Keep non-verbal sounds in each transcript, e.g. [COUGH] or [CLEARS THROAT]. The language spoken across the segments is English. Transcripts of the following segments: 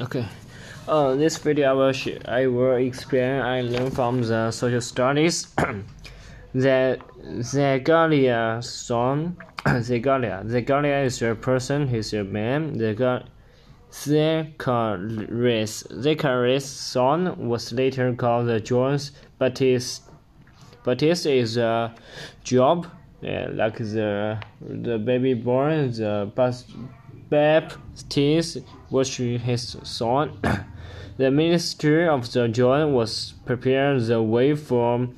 Okay. Uh, this video I will I will explain I learned from the social studies. [CLEARS THROAT] the Zegalia son [CLEARS THROAT] Zegalia Zegalia is a person. He's a man. The Zacharias Zacharias son was later called the John Baptist. Baptist is a job. Yeah, like the the baby born the Baptist was his son. [COUGHS] the ministry of the John was prepared the way for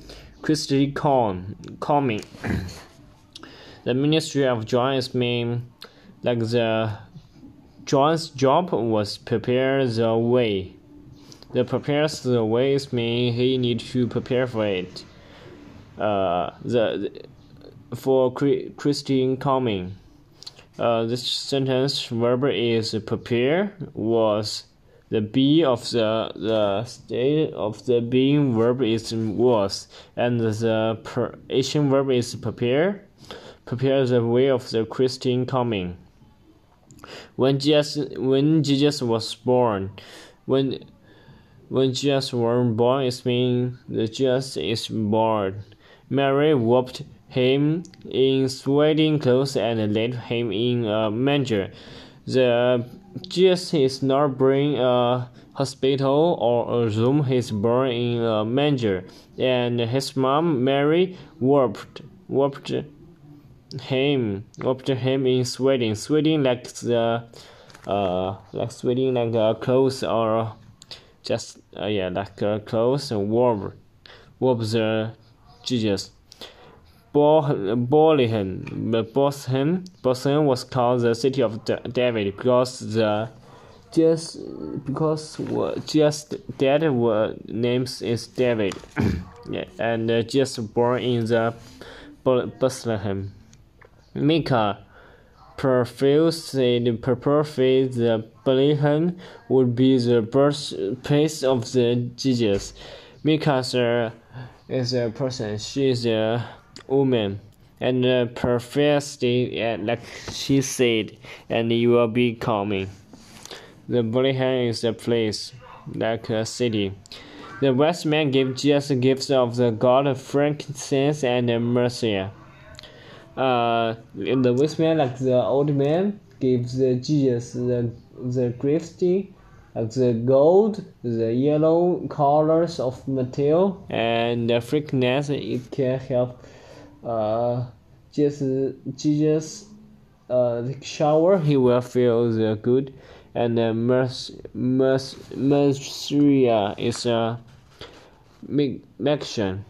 Christy coming. [COUGHS] the ministry of John is mean like the John's job was prepare the way. The prepares the ways mean he need to prepare for it. Uh, the for Christine coming. Uh, this sentence verb is prepare was the be of the the state of the being verb is was and the action verb is prepare prepare the way of the Christian coming. When Jesus when Jesus was born, when when Jesus was born, it means the Jesus is born. Mary whooped him in sweating clothes and laid him in a manger. The Jesus is not born a hospital or a room. He's born in a manger, and his mom Mary whooped whooped him whooped him in sweating, sweating like the uh like sweating like a clothes or just uh, yeah like a clothes warm whoop the Jesus. Bethlehem, Boston, Boston was called the city of David because the just because just that were names is David, [COUGHS] and uh, just born in the Bethlehem. Micah professed purpose the Bethlehem would be the birthplace of the Jesus. Micah is a person. She is a woman and uh, professed it like she said, and you will be coming. The Bethlehem is a place, like a city. The wise gave Jesus gifts of the God of frankincense and mercy. Uh, in the wise man, like the old man, gives the Jesus the the gifts like the gold, the yellow colors of material, and the fragrance it can help uh, just Jesus uh, shower, he will feel the good, and the mercy is a action.